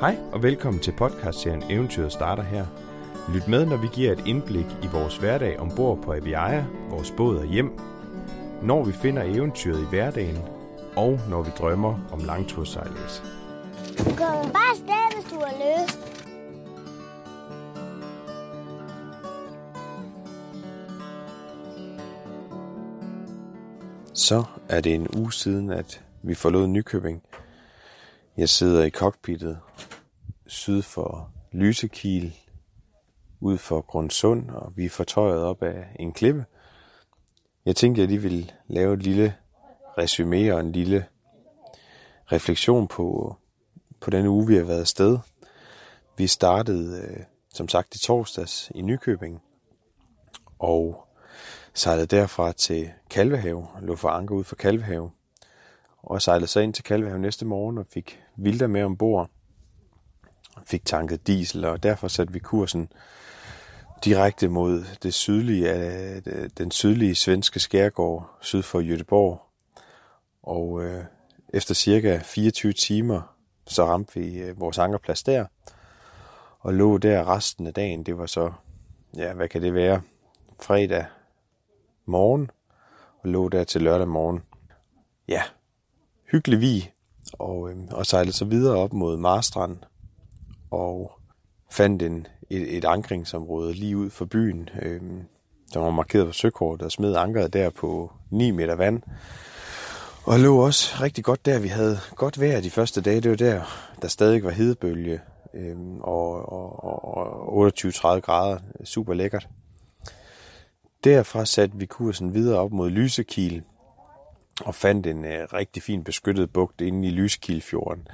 Hej og velkommen til podcastserien Eventyret starter her. Lyt med, når vi giver et indblik i vores hverdag ombord på Aviaja, vores båd og hjem, når vi finder eventyret i hverdagen, og når vi drømmer om langturssejlads. Du kommer bare afsted, hvis du har lyst. Så er det en uge siden, at vi forlod Nykøbing. Jeg sidder i cockpittet syd for Lysekil, ud for Grundsund, og vi er fortøjet op af en klippe. Jeg tænkte, at jeg lige ville lave et lille resume og en lille refleksion på, på den uge, vi har været afsted. Vi startede, øh, som sagt, i torsdags i Nykøbing, og sejlede derfra til Kalvehave, lå for anker ud for Kalvehave, og sejlede så ind til Kalvehav næste morgen og fik Vilder med ombord. Fik tanket diesel, og derfor satte vi kursen direkte mod det sydlige, øh, den sydlige svenske skærgård syd for Göteborg. Og øh, efter cirka 24 timer, så ramte vi øh, vores ankerplads der, og lå der resten af dagen. Det var så, ja, hvad kan det være, fredag morgen, og lå der til lørdag morgen. Ja, hyggelig vi, og, øh, og sejlede så videre op mod Marstrand, og fandt en, et, et ankringsområde lige ud for byen, øh, der var markeret på søkortet og smed ankeret der på 9 meter vand. Og lå også rigtig godt der. Vi havde godt vejr de første dage. Det var der, der stadig var hedebølge øh, og, og, og 28-30 grader. Super lækkert. Derfra satte vi kursen videre op mod Lysekil og fandt en øh, rigtig fin beskyttet bugt inde i Lyskildfjorden.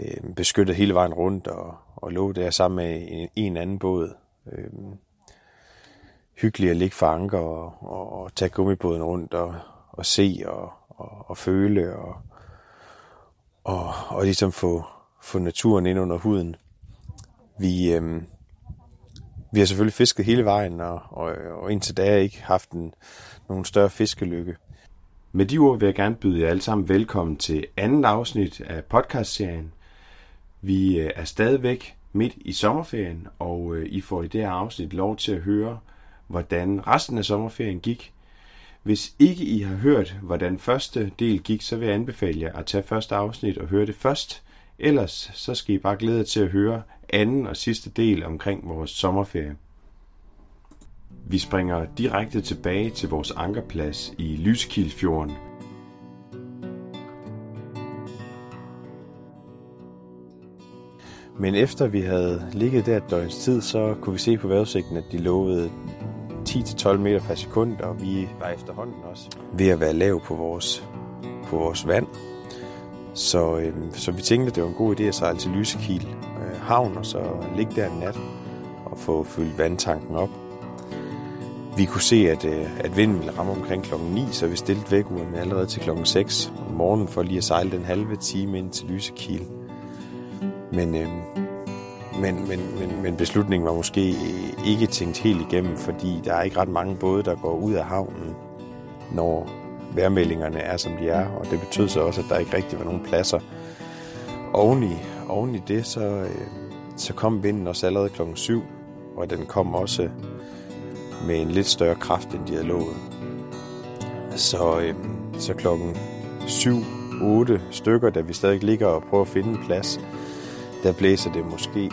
Øh, beskyttet hele vejen rundt og, og lå der sammen med en, en anden båd. Øh, hyggeligt at ligge for anker og, og, og tage gummibåden rundt og, og se og, og, og føle og, og, og ligesom få, få naturen ind under huden. Vi, øh, vi har selvfølgelig fisket hele vejen, og, og, og indtil da ikke haft en, nogen større fiskelykke. Med de ord vil jeg gerne byde jer alle sammen velkommen til andet afsnit af podcastserien. Vi øh, er stadigvæk midt i sommerferien, og øh, I får i det her afsnit lov til at høre, hvordan resten af sommerferien gik. Hvis ikke I har hørt, hvordan første del gik, så vil jeg anbefale jer at tage første afsnit og høre det først. Ellers så skal I bare glæde jer til at høre anden og sidste del omkring vores sommerferie. Vi springer direkte tilbage til vores ankerplads i Lyskildfjorden. Men efter vi havde ligget der et døgns tid, så kunne vi se på vejrudsigten, at de lovede 10-12 meter per sekund, og vi var efterhånden også ved at være lav på vores, på vores vand. Så, øhm, så vi tænkte, at det var en god idé at sejle til Lysekil øh, havn, og så ligge der en nat og få fyldt vandtanken op. Vi kunne se, at, øh, at vinden ville ramme omkring klokken 9, så vi stillede vækkeuren allerede til klokken 6 om morgenen for lige at sejle den halve time ind til Lysekil. Men, øh, men, men, men, men beslutningen var måske ikke tænkt helt igennem, fordi der er ikke ret mange både, der går ud af havnen, når vejrmeldingerne er, som de er. Og det betød så også, at der ikke rigtig var nogen pladser. Oven i, oven i det, så, øh, så kom vinden også allerede klokken 7, og den kom også med en lidt større kraft, end de havde lovet. Så, øh, så klokken 7-8 stykker, da vi stadig ligger og prøver at finde en plads, der blæser det måske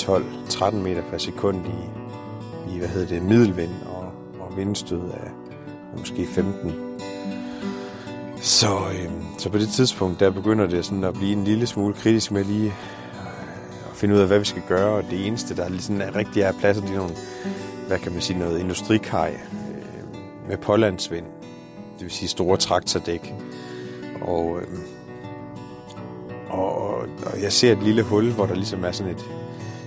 12-13 meter per sekund i, i hvad hedder det, middelvind og, og vindstød af, af måske 15. Så, øh, så på det tidspunkt, der begynder det sådan at blive en lille smule kritisk med lige finde ud af, hvad vi skal gøre. Og det eneste, der ligesom er rigtig er pladser, det er nogle, hvad kan man sige, noget industrikaj øh, med pålandsvind. Det vil sige store traktordæk. Og, øh, og, og jeg ser et lille hul, hvor der ligesom er sådan et,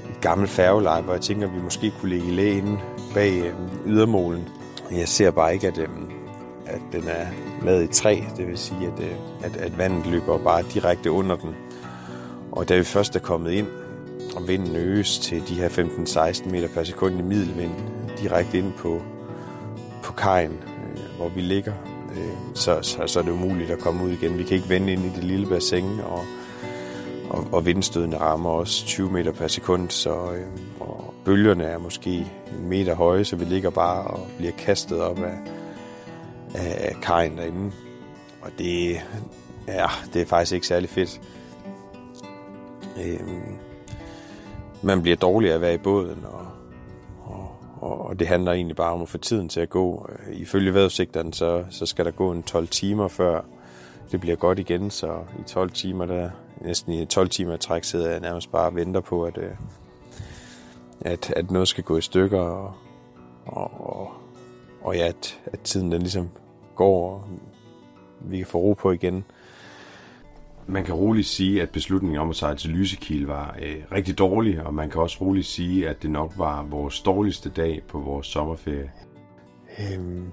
et gammelt færgeleje, hvor jeg tænker, at vi måske kunne ligge i læ inde bag øh, ydermålen. Jeg ser bare ikke, at, øh, at den er lavet i træ. Det vil sige, at, øh, at, at vandet løber bare direkte under den. Og da vi først er kommet ind, og vinden øges til de her 15-16 meter per sekund i middelvind, direkte ind på, på kajen, øh, hvor vi ligger, øh, så, så, så er det umuligt at komme ud igen. Vi kan ikke vende ind i det lille bassin, og og, og vindstødene rammer også 20 meter per sekund, så øh, og bølgerne er måske en meter høje, så vi ligger bare og bliver kastet op af, af, af kajen derinde. Og det, ja, det er faktisk ikke særlig fedt. Øh, man bliver dårlig at være i båden, og, og, og det handler egentlig bare om at få tiden til at gå. Øh, ifølge vejrudsigterne, så, så skal der gå en 12 timer, før det bliver godt igen, så i 12 timer, der næsten i 12 timer træk, sidder jeg nærmest bare og venter på, at, øh, at, at noget skal gå i stykker, og, og, og, og ja, at, at tiden den ligesom går, og vi kan få ro på igen. Man kan roligt sige, at beslutningen om at sejle til Lysekil var øh, rigtig dårlig, og man kan også roligt sige, at det nok var vores dårligste dag på vores sommerferie. Øhm,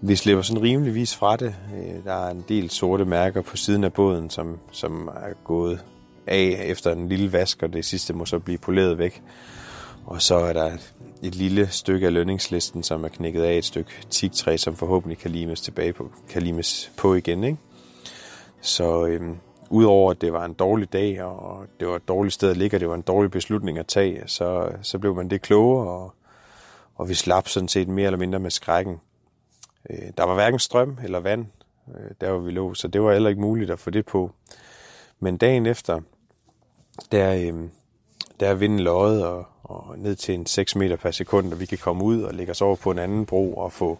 vi slipper sådan rimeligvis fra det. Øh, der er en del sorte mærker på siden af båden, som, som er gået af efter en lille vask, og det sidste må så blive poleret væk. Og så er der et lille stykke af lønningslisten, som er knækket af et stykke tigtræ, som forhåbentlig kan limes tilbage på, kan limes på igen. Ikke? Så øhm, udover at det var en dårlig dag, og det var et dårligt sted at ligge, og det var en dårlig beslutning at tage, så, så blev man det klogere, og, og vi slap sådan set mere eller mindre med skrækken. Øh, der var hverken strøm eller vand, øh, der hvor vi lå, så det var heller ikke muligt at få det på. Men dagen efter, der, øh, der er vinden løjet og, og ned til en 6 meter per sekund, og vi kan komme ud og lægge os over på en anden bro og få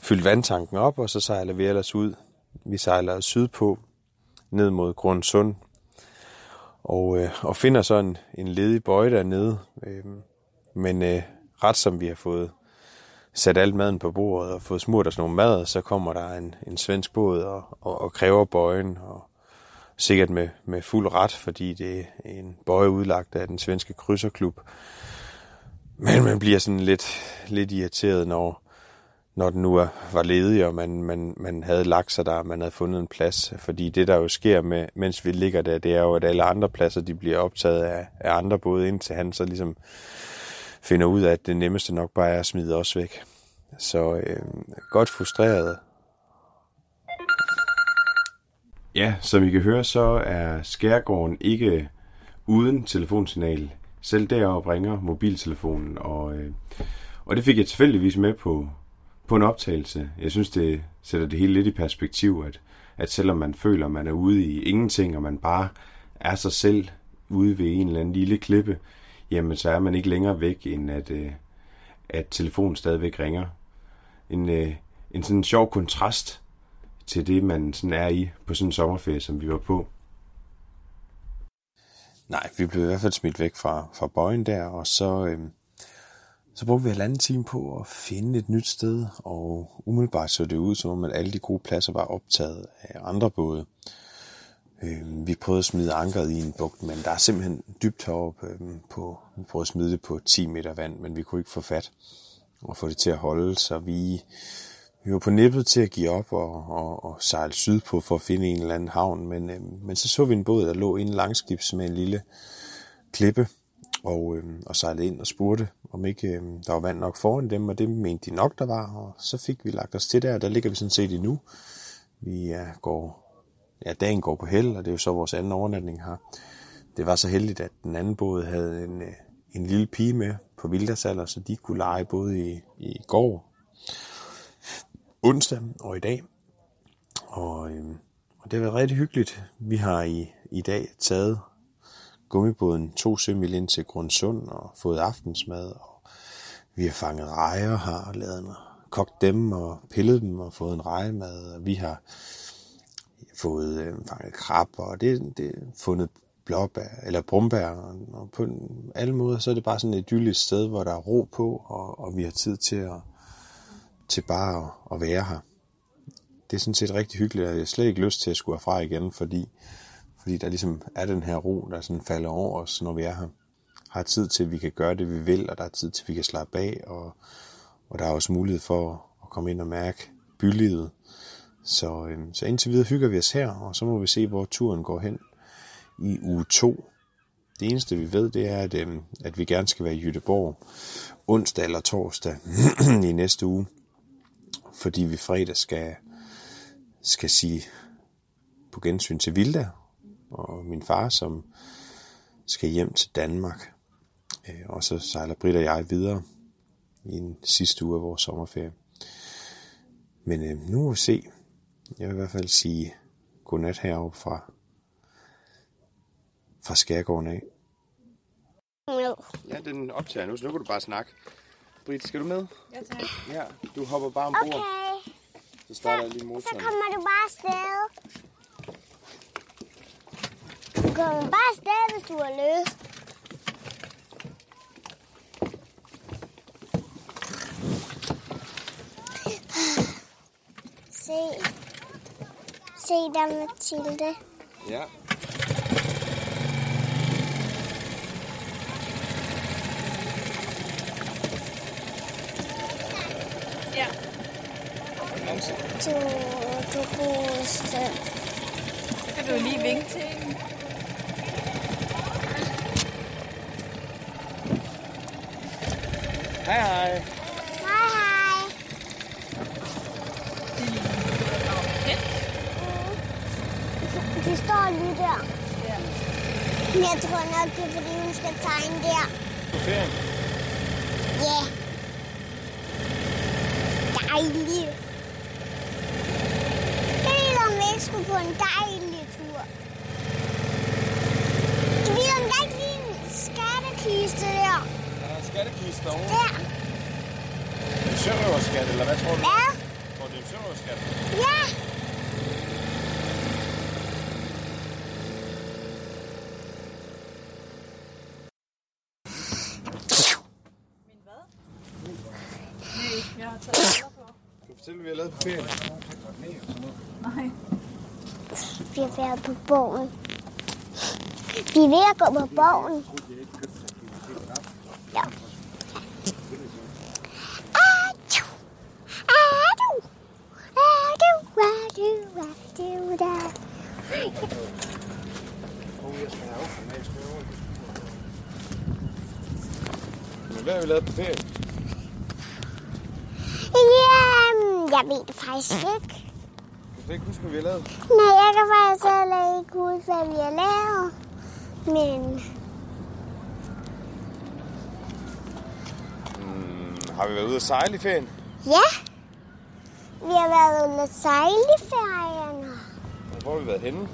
fyldt vandtanken op, og så sejler vi ellers ud. Vi sejler sydpå, ned mod Grundsund, og, øh, og finder så en, en ledig bøje dernede. Øh, men øh, ret som vi har fået sat alt maden på bordet og fået smurt os nogle mad, så kommer der en, en svensk båd og, og, og kræver bøjen, og sikkert med, med fuld ret, fordi det er en bøje udlagt af den svenske krydserklub. Men man bliver sådan lidt, lidt irriteret, når, når den nu var ledig, og man, man, man havde lagt sig der, man havde fundet en plads. Fordi det, der jo sker, med, mens vi ligger der, det er jo, at alle andre pladser, de bliver optaget af, af andre både, indtil han så ligesom finder ud af, at det nemmeste nok bare er at smide os væk. Så øh, godt frustreret. Ja, som I kan høre, så er Skærgården ikke uden telefonsignal. Selv deroppe ringer mobiltelefonen, og, øh, og det fik jeg tilfældigvis med på, på en optagelse. Jeg synes, det sætter det hele lidt i perspektiv, at, at selvom man føler, man er ude i ingenting, og man bare er sig selv ude ved en eller anden lille klippe, jamen så er man ikke længere væk, end at, øh, at telefonen stadigvæk ringer. En, øh, en sådan sjov kontrast til det, man sådan er i på sådan en sommerferie, som vi var på. Nej, vi blev i hvert fald smidt væk fra, fra bøjen der, og så, øh, så brugte vi halvanden time på at finde et nyt sted, og umiddelbart så det ud som om, at alle de gode pladser var optaget af andre både. Øh, vi prøvede at smide ankeret i en bugt, men der er simpelthen dybt heroppe øh, på, vi prøvede at smide det på 10 meter vand, men vi kunne ikke få fat og få det til at holde, så vi, vi var på nippet til at give op og, og, og sejle sydpå for at finde en eller anden havn, men, øh, men så så vi en båd, der lå en langskibs med en lille klippe, og, øh, og sejlede ind og spurgte, om ikke øh, der var vand nok foran dem, og det mente de nok, der var, og så fik vi lagt os til der, og der ligger vi sådan set endnu. Vi ja, går, ja, dagen går på held, og det er jo så vores anden overnatning her. Det var så heldigt, at den anden båd havde en, øh, en lille pige med på Vildersaller, så de kunne lege både i, i går, onsdag og i dag. Og, øh, og det har været rigtig hyggeligt. Vi har i, i dag taget gummibåden to sømil ind til Grundsund og fået aftensmad. Og vi har fanget rejer her og lavet kogt dem og pillet dem og fået en rejemad. Og vi har fået øh, fanget krabber, og det, det fundet blåbær eller brumbær. Og på alle måder så er det bare sådan et idyllisk sted, hvor der er ro på, og, og vi har tid til at til bare at, at være her. Det er sådan set rigtig hyggeligt, og jeg har slet ikke lyst til at skulle herfra igen, fordi fordi der ligesom er den her ro, der sådan falder over os, når vi er her. Har tid til, at vi kan gøre det, vi vil, og der er tid til, at vi kan slappe af, og, og der er også mulighed for at komme ind og mærke bylivet. Så, øhm, så indtil videre hygger vi os her, og så må vi se, hvor turen går hen i uge 2. Det eneste vi ved, det er, at, øhm, at vi gerne skal være i Jødeborg onsdag eller torsdag i næste uge, fordi vi fredag skal, skal sige på gensyn til Vilda, og min far, som skal hjem til Danmark. Øh, og så sejler Britt og jeg videre i en sidste uge af vores sommerferie. Men øh, nu må vi se. Jeg vil i hvert fald sige godnat heroppe fra, fra skærgården af. Ja, den optager nu, så nu kan du bare snakke. Britt, skal du med? Ja, tak. Ja, du hopper bare ombord. Okay, Så starter jeg lige så motoren. kommer du bare afsted. Kommer bare afsted, hvis du har lyst. Se. Se der, Mathilde. Ja. Ja. Du, du. Så kan du lige vinke til hende. Hej hej. Hej, hej. De står lige der. Ja. Men jeg tror nok, det er, fordi hun skal tegne der. På ferien? Ja. Dejligt. Ved, om vi ikke skulle på en dejlig tur. Jeg ved, om der ikke lige en skattekiste der. Der er skattekiste derovre. Der. En sørøverskat, eller hvad tror du? Hvad? Tror du, det er en sørøverskat? Ja. Min hvad? Nej, jeg har taget på. Kan du fortælle, hvad vi har lavet på ferien? Nej. Vi har været på bogen. Vi er ved at gå på bogen. Ja. Men hvad har vi lavet på ferien? Jamen, jeg ved det faktisk ikke. Du kan ikke huske, hvad vi har lavet? Nej, jeg kan faktisk heller ikke huske, hvad vi har lavet. Men har vi været ude at sejle i ferien? ja, vi har været ude at sejle i ferien. Hvor har vi været henne?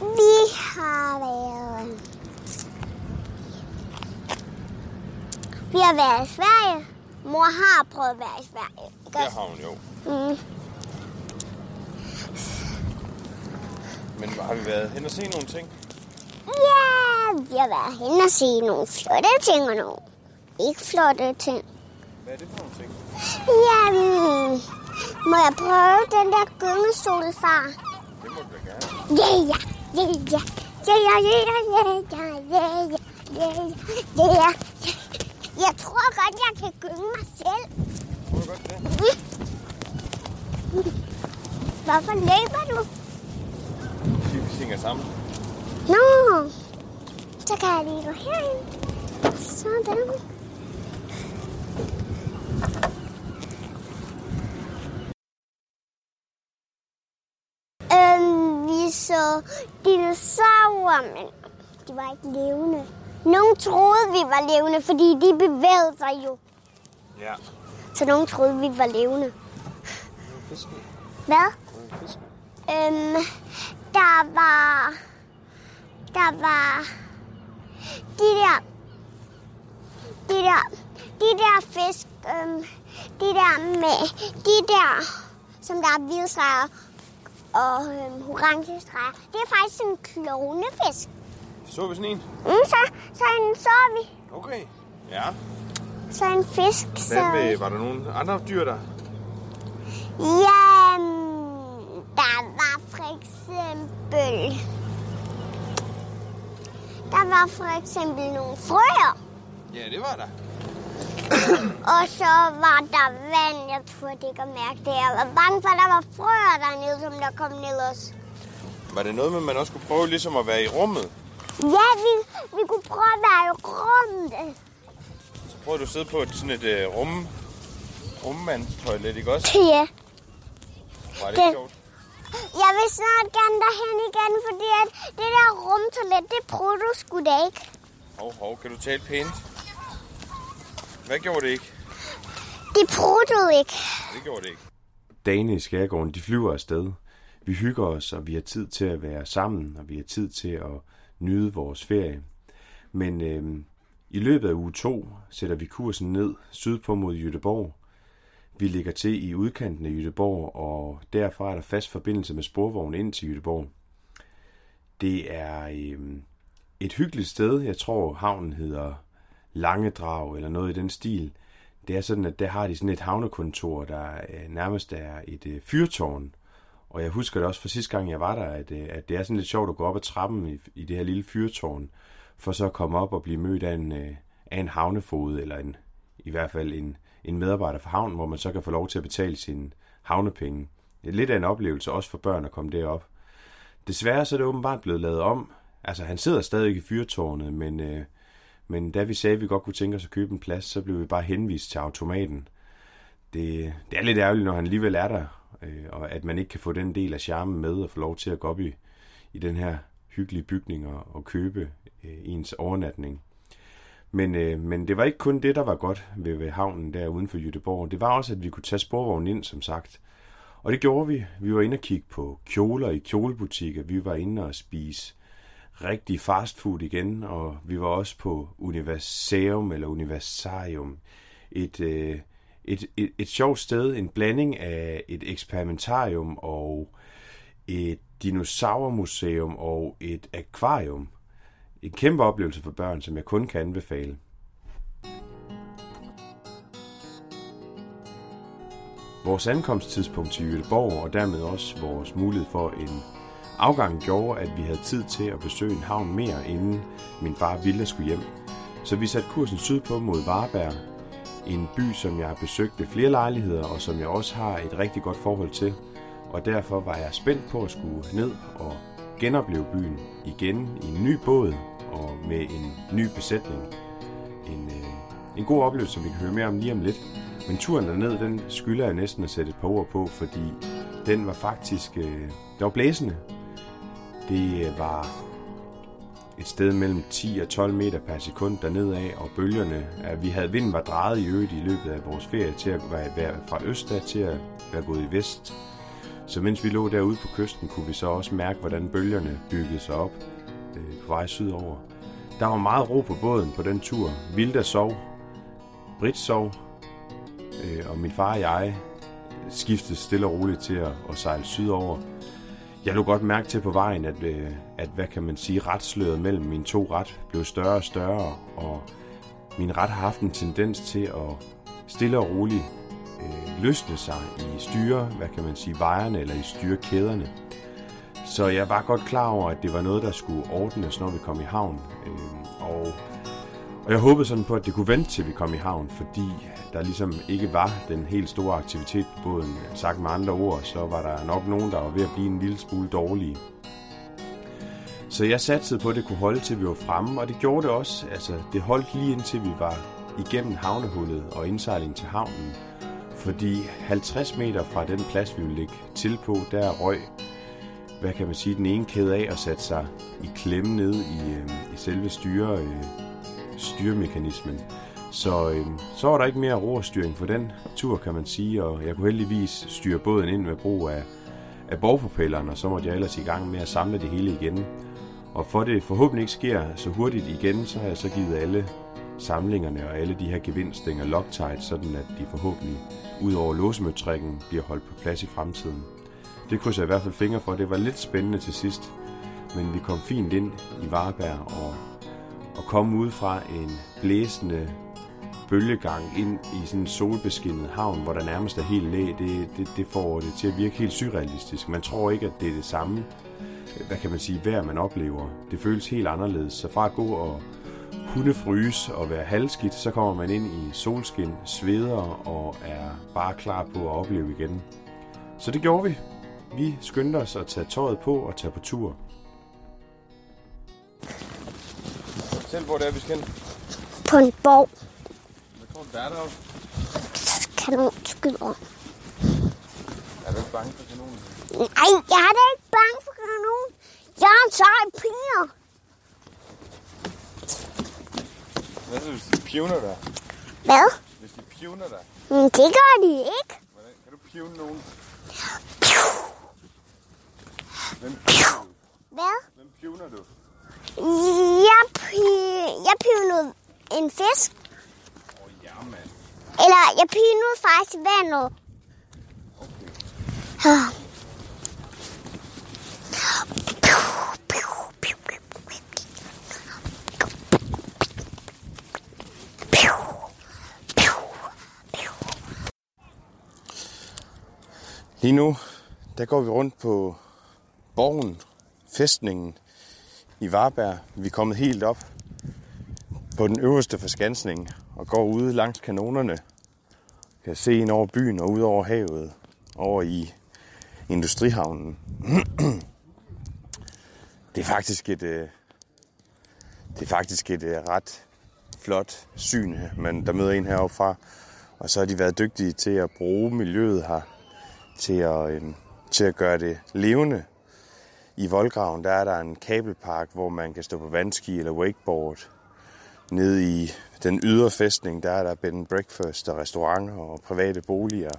Vi har været... Vi har været i Sverige. Mor har prøvet at være i Sverige. ikke Der også? har hun jo. Mm. Men har vi været hen og se nogle ting? Ja, vi har været hen og se nogle flotte ting og nogle ikke flotte ting. Hvad er det for nogle ting? Jamen, må jeg prøve den der gyngestol, far? Det må du da gerne. Ja, ja, ja, ja. Ja, ja, ja, ja, ja, ja, ja, ja, ja, ja. Jeg tror godt, jeg kan gynge mig selv. Må du godt det? Hvorfor løber du? Fordi vi synger sammen. Nå, så kan jeg lige gå herind. Sådan. Øhm, vi så dinosaurer, men de var ikke levende. Nogle troede, vi var levende, fordi de bevægede sig jo. Ja. Så nogen troede, vi var levende. Hvad? Øhm, der var... Der var... De der... De der... De der fisk... Øhm, de der med... De der... Som der er hvide streger og øhm, orange streger. Det er faktisk en klovnefisk. Så vi sådan en? Mm, så, så en så vi. Okay. Ja. Så en fisk. Så... Hvad med, var der nogle andre dyr der? Ja, der var for eksempel... Der var for eksempel nogle frøer, Ja, det var der. Og så var der vand. Jeg tror det ikke at mærke det. Jeg var bange for, at der var frøer dernede, som der kom ned også. Var det noget med, at man også kunne prøve ligesom at være i rummet? Ja, vi, vi kunne prøve at være i rummet. Så prøvede du at sidde på et, sådan et uh, rum, rummandstoilet, ikke også? Ja. Var det Det- sjovt? jeg vil snart gerne derhen igen, fordi at det der rumtoilet, det prøvede du sgu da ikke. Hov, hov, kan du tale pænt? Hvad gjorde det ikke? Det du ikke. Det gjorde det ikke. Dagene i skærgården, de flyver afsted. Vi hygger os, og vi har tid til at være sammen, og vi har tid til at nyde vores ferie. Men øh, i løbet af uge to sætter vi kursen ned sydpå mod Jødeborg. Vi ligger til i udkanten af Jødeborg, og derfra er der fast forbindelse med sporvogn ind til Jødeborg. Det er øh, et hyggeligt sted. Jeg tror, havnen hedder Langedrag eller noget i den stil. Det er sådan, at der har de sådan et havnekontor, der øh, nærmest er et øh, fyrtårn. Og jeg husker det også fra sidste gang, jeg var der, at, øh, at det er sådan lidt sjovt at gå op ad trappen i, i det her lille fyrtårn, for så at komme op og blive mødt af en, øh, af en havnefod, eller en, i hvert fald en, en medarbejder fra havnen, hvor man så kan få lov til at betale sine havnepenge. Det er lidt af en oplevelse også for børn at komme derop. Desværre så er det åbenbart blevet lavet om. Altså, han sidder stadig i fyrtårnet, men, øh, men da vi sagde, at vi godt kunne tænke os at købe en plads, så blev vi bare henvist til automaten. Det, det er lidt ærgerligt, når han alligevel er der, øh, og at man ikke kan få den del af charmen med og få lov til at gå op i, i den her hyggelige bygning og, og købe øh, ens overnatning. Men, øh, men det var ikke kun det, der var godt ved, ved havnen der uden for Jødeborg. Det var også, at vi kunne tage sporvognen ind, som sagt. Og det gjorde vi. Vi var inde og kigge på kjoler i kjolebutikker. Vi var inde og spise rigtig fastfood igen, og vi var også på Universeum eller Universarium. Et, øh, et, et, et sjovt sted, en blanding af et eksperimentarium og et dinosaurmuseum og et akvarium. En kæmpe oplevelse for børn, som jeg kun kan anbefale. Vores ankomsttidspunkt til Jødeborg og dermed også vores mulighed for en afgang gjorde, at vi havde tid til at besøge en havn mere, inden min far ville skulle hjem. Så vi satte kursen sydpå mod Varberg, en by, som jeg har besøgt ved flere lejligheder, og som jeg også har et rigtig godt forhold til. Og derfor var jeg spændt på at skulle ned og genopleve byen igen i en ny båd og med en ny besætning. En, øh, en god oplevelse, som vi kan høre mere om lige om lidt. Men turen derned, den skylder jeg næsten at sætte et par ord på, fordi den var faktisk... Øh, det var blæsende. Det øh, var et sted mellem 10 og 12 meter per sekund dernede af, og bølgerne, at vi havde vinden var drejet i øvrigt i løbet af vores ferie til at være fra øst til at være gået i vest. Så mens vi lå derude på kysten, kunne vi så også mærke, hvordan bølgerne byggede sig op øh, på vej sydover. Der var meget ro på båden på den tur. Vilda sov, Britt sov, øh, og min far og jeg skiftede stille og roligt til at, at sejle sydover. Jeg lå godt mærke til på vejen, at, øh, at hvad kan man sige, retsløret mellem mine to ret blev større og større, og min ret har haft en tendens til at stille og roligt øh, løsne sig i styre, hvad kan man sige, vejerne eller i styrekæderne. Så jeg var godt klar over, at det var noget, der skulle ordnes, når vi kom i havn. Øh, og, og jeg håbede sådan på, at det kunne vente til vi kom i havn, fordi der ligesom ikke var den helt store aktivitet på båden. Sagt med andre ord, så var der nok nogen, der var ved at blive en lille smule dårlige. Så jeg satsede på, at det kunne holde til vi var fremme, og det gjorde det også. Altså, det holdt lige indtil vi var igennem havnehullet og indsejling til havnen. Fordi 50 meter fra den plads, vi ville ligge til på, der røg, hvad kan man sige, den ene kæde af og satte sig i klemme ned i, øh, i selve styre, øh, styrmekanismen. Så, øh, så var der ikke mere roerstyring for den tur, kan man sige, og jeg kunne heldigvis styre båden ind med brug af, af borgpropelleren, og så måtte jeg ellers i gang med at samle det hele igen. Og for det forhåbentlig ikke sker så hurtigt igen, så har jeg så givet alle samlingerne og alle de her gevinstninger Loctite, sådan at de forhåbentlig ud over låsemøtrækken bliver holdt på plads i fremtiden. Det krydser jeg i hvert fald fingre for. Det var lidt spændende til sidst, men vi kom fint ind i Varberg og, at komme ud fra en blæsende bølgegang ind i sådan en solbeskinnet havn, hvor der nærmest er helt læ, det, det, det får det til at virke helt surrealistisk. Man tror ikke, at det er det samme, hvad kan man sige, vejr man oplever. Det føles helt anderledes. Så fra at gå og hundefryse og være halvskidt, så kommer man ind i solskin, sveder og er bare klar på at opleve igen. Så det gjorde vi. Vi skyndte os at tage tøjet på og tage på tur. Selv hvor det er, vi skal hen. På en borg. Hvad tror du, der er deroppe? Kanonskyder. Ja, hvem bange for kanonen? Nej, jeg er da ikke bange for kanon. Jeg er en sej piger. Hvad så, hvis de pivner dig? Hvad? Hvis de pivner dig, Men det gør de ikke. hvordan kan du pivne nogen? Piu. Hvem pivner du? Hvad? Hvem pivner du? Jeg, pi- jeg pivnede en fisk. Åh, oh, ja. Eller jeg pinede faktisk vandet. Okay. Ah. Lige nu, der går vi rundt på borgen, fæstningen i Varberg. Vi er kommet helt op på den øverste forskansning og går ude langs kanonerne. Kan se ind over byen og ud over havet, over i industrihavnen. Det er faktisk et, øh, det er faktisk et øh, ret flot syn, men der møder en heroppe fra. Og så har de været dygtige til at bruge miljøet her til at, øh, til at gøre det levende. I voldgraven der er der en kabelpark, hvor man kan stå på vandski eller wakeboard. Nede i den ydre fæstning, der er der bed and breakfast og restauranter og private boliger.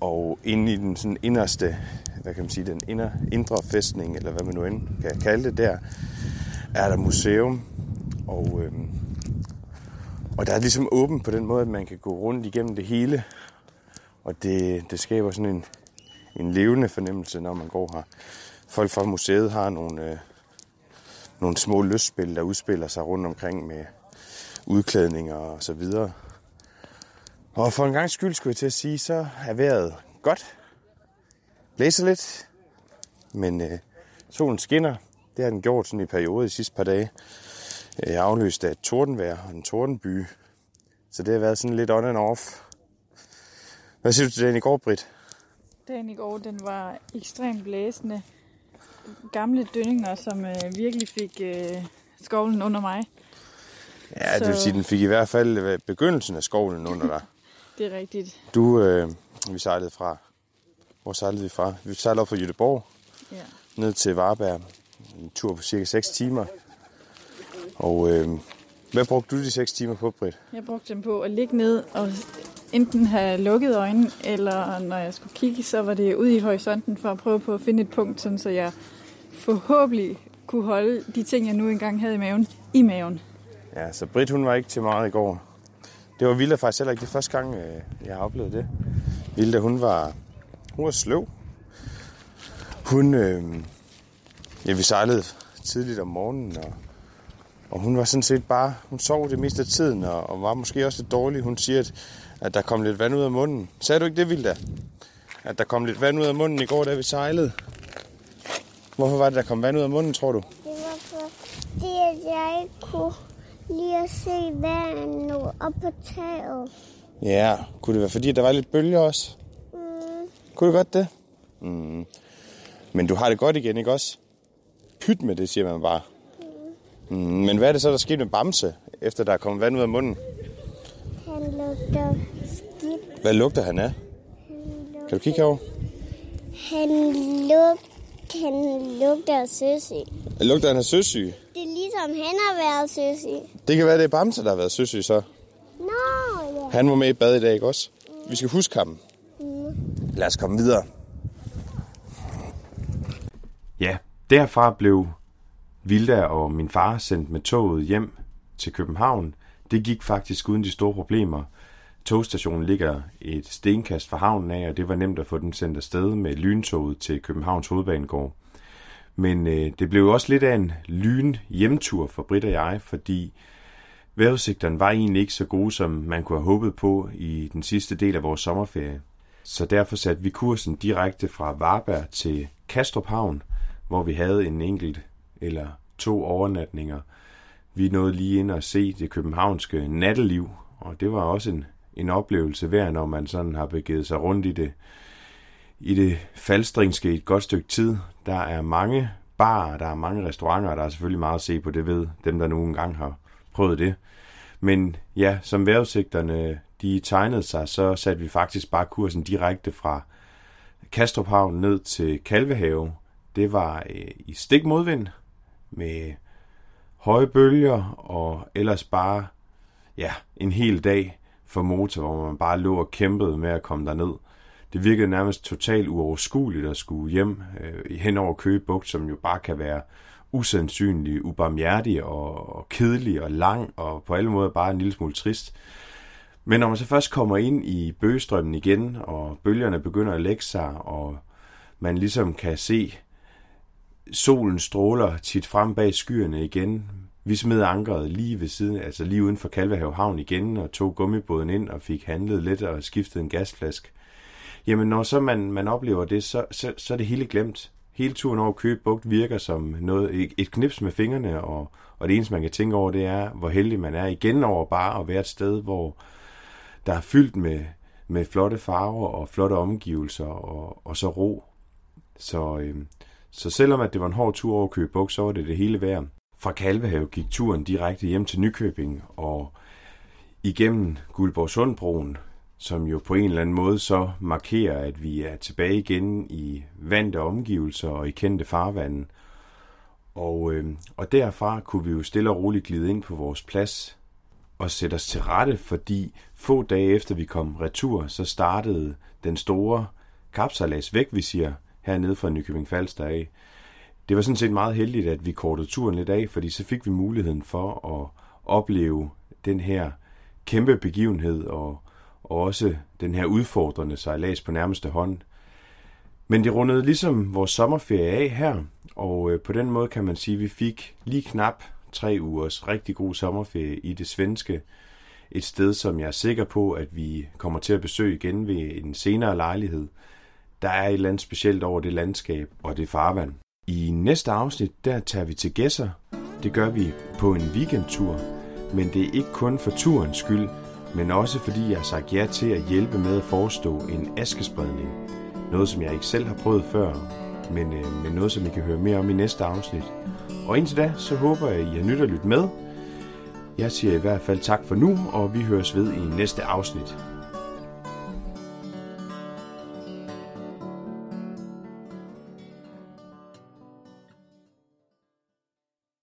Og inde i den sådan inderste, hvad kan man sige, den inder, indre fæstning, eller hvad man nu end kan kalde det der, er der museum. Og, øhm, og der er ligesom åbent på den måde, at man kan gå rundt igennem det hele. Og det, det skaber sådan en, en levende fornemmelse, når man går her. Folk fra museet har nogle, øh, nogle små lystspil, der udspiller sig rundt omkring med udklædninger og så videre. Og for en gang skyld skulle jeg til at sige, så er vejret godt. Blæser lidt, men øh, solen skinner. Det har den gjort sådan i periode de sidste par dage. Øh, jeg er afløst af et tordenvejr og en tordenby. Så det har været sådan lidt on and off. Hvad siger du til den i går, Britt? Dagen i går, den var ekstremt blæsende. Gamle dønninger, som øh, virkelig fik øh, skovlen under mig. Ja, det vil Så- sige, den fik i hvert fald øh, begyndelsen af skovlen under dig. Det er rigtigt. Du, øh, vi sejlede fra... Hvor sejlede vi fra? Vi sejlede op fra Jødeborg Ja. ned til Varberg. En tur på cirka 6 timer. Og øh, hvad brugte du de 6 timer på, Britt? Jeg brugte dem på at ligge ned og enten have lukket øjnene, eller når jeg skulle kigge, så var det ude i horisonten for at prøve på at finde et punkt, sådan så jeg forhåbentlig kunne holde de ting, jeg nu engang havde i maven, i maven. Ja, så Britt, hun var ikke til meget i går. Det var Vilda faktisk heller ikke det første gang, øh, jeg har oplevet det. Vilda, hun var, hun var sløv. Hun, øh, ja, vi sejlede tidligt om morgenen, og, og hun var sådan set bare, hun sov det meste af tiden, og, og var måske også lidt dårlig. Hun siger, at, at der kom lidt vand ud af munden. Sagde du ikke det, Vilda? At der kom lidt vand ud af munden i går, da vi sejlede. Hvorfor var det, der kom vand ud af munden, tror du? Det var fordi, at jeg ikke kunne lige at se vandet op på taget. Ja, kunne det være fordi, der var lidt bølger også? Mm, Kunne du godt det? Mm. Men du har det godt igen, ikke også? Pyt med det, siger man bare. Mm. Men hvad er det så, der skete med Bamse, efter der er kommet vand ud af munden? han lugter skidt. Hvad lugter han af? Kan du kigge herover? Han, lug, han lugter af søsyg. Lugter han af søsyg? Det er ligesom, han har været søsyg. Det kan være, det er Bamse, der har været søsyg så. Nå, ja. Han var med i bad i dag, ikke også? Vi skal huske ham. Lad os komme videre. Ja, derfra blev Vilda og min far sendt med toget hjem til København. Det gik faktisk uden de store problemer. Togstationen ligger et stenkast fra havnen af, og det var nemt at få den sendt afsted med lyntoget til Københavns Hovedbanegård. Men øh, det blev jo også lidt af en lyn hjemtur for Britt og jeg, fordi vejrudsigterne var egentlig ikke så gode, som man kunne have håbet på i den sidste del af vores sommerferie. Så derfor satte vi kursen direkte fra Varberg til Kastrup Havn, hvor vi havde en enkelt eller to overnatninger. Vi nåede lige ind og se det københavnske natteliv, og det var også en, en oplevelse værd, når man sådan har begivet sig rundt i det, i det faldstringske et godt stykke tid. Der er mange barer, der er mange restauranter, og der er selvfølgelig meget at se på, det ved dem, der nogle gange har prøvet det. Men ja, som vejrudsigterne de tegnede sig, så satte vi faktisk bare kursen direkte fra Kastrup Havn ned til Kalvehave, det var øh, i stik modvind med høje bølger og ellers bare ja, en hel dag for motor, hvor man bare lå og kæmpede med at komme derned. Det virkede nærmest totalt uoverskueligt at skulle hjem øh, hen over Køge Bugt, som jo bare kan være usandsynlig, ubarmhjertig og, og kedelig og lang og på alle måder bare en lille smule trist. Men når man så først kommer ind i bøgestrømmen igen, og bølgerne begynder at lægge sig, og man ligesom kan se solen stråler tit frem bag skyerne igen. Vi smed ankeret lige ved siden, altså lige uden for Kalvehave Havn igen, og tog gummibåden ind og fik handlet lidt og skiftet en gasflaske. Jamen, når så man, man oplever det, så, så, så er det hele glemt. Hele turen over Køge Bugt virker som noget, et knips med fingrene, og, og det eneste, man kan tænke over, det er, hvor heldig man er igen over bare at være et sted, hvor der er fyldt med, med flotte farver og flotte omgivelser, og, og så ro. Så, øh, så selvom at det var en hård tur over Køge Bugt, så var det det hele værd. Fra Kalvehave gik turen direkte hjem til Nykøbing, og igennem Guldborgsundbroen, som jo på en eller anden måde så markerer, at vi er tilbage igen i vante omgivelser og i kendte farvande. Og, øh, og derfra kunne vi jo stille og roligt glide ind på vores plads og sætte os til rette, fordi få dage efter vi kom retur, så startede den store kapsalas væk, vi siger, hernede fra Nykøbing Falster af. Det var sådan set meget heldigt, at vi kortede turen lidt af, fordi så fik vi muligheden for at opleve den her kæmpe begivenhed og, og også den her udfordrende sejlads på nærmeste hånd. Men det rundede ligesom vores sommerferie af her, og øh, på den måde kan man sige, at vi fik lige knap tre ugers rigtig god sommerferie i det svenske. Et sted, som jeg er sikker på, at vi kommer til at besøge igen ved en senere lejlighed. Der er et eller andet specielt over det landskab og det farvand. I næste afsnit, der tager vi til Gæsser. Det gør vi på en weekendtur, men det er ikke kun for turens skyld, men også fordi jeg har sagt ja til at hjælpe med at forestå en askespredning. Noget, som jeg ikke selv har prøvet før, men, øh, men noget, som I kan høre mere om i næste afsnit. Og indtil da, så håber jeg, at I har nyt at lytte med. Jeg siger i hvert fald tak for nu, og vi høres ved i næste afsnit.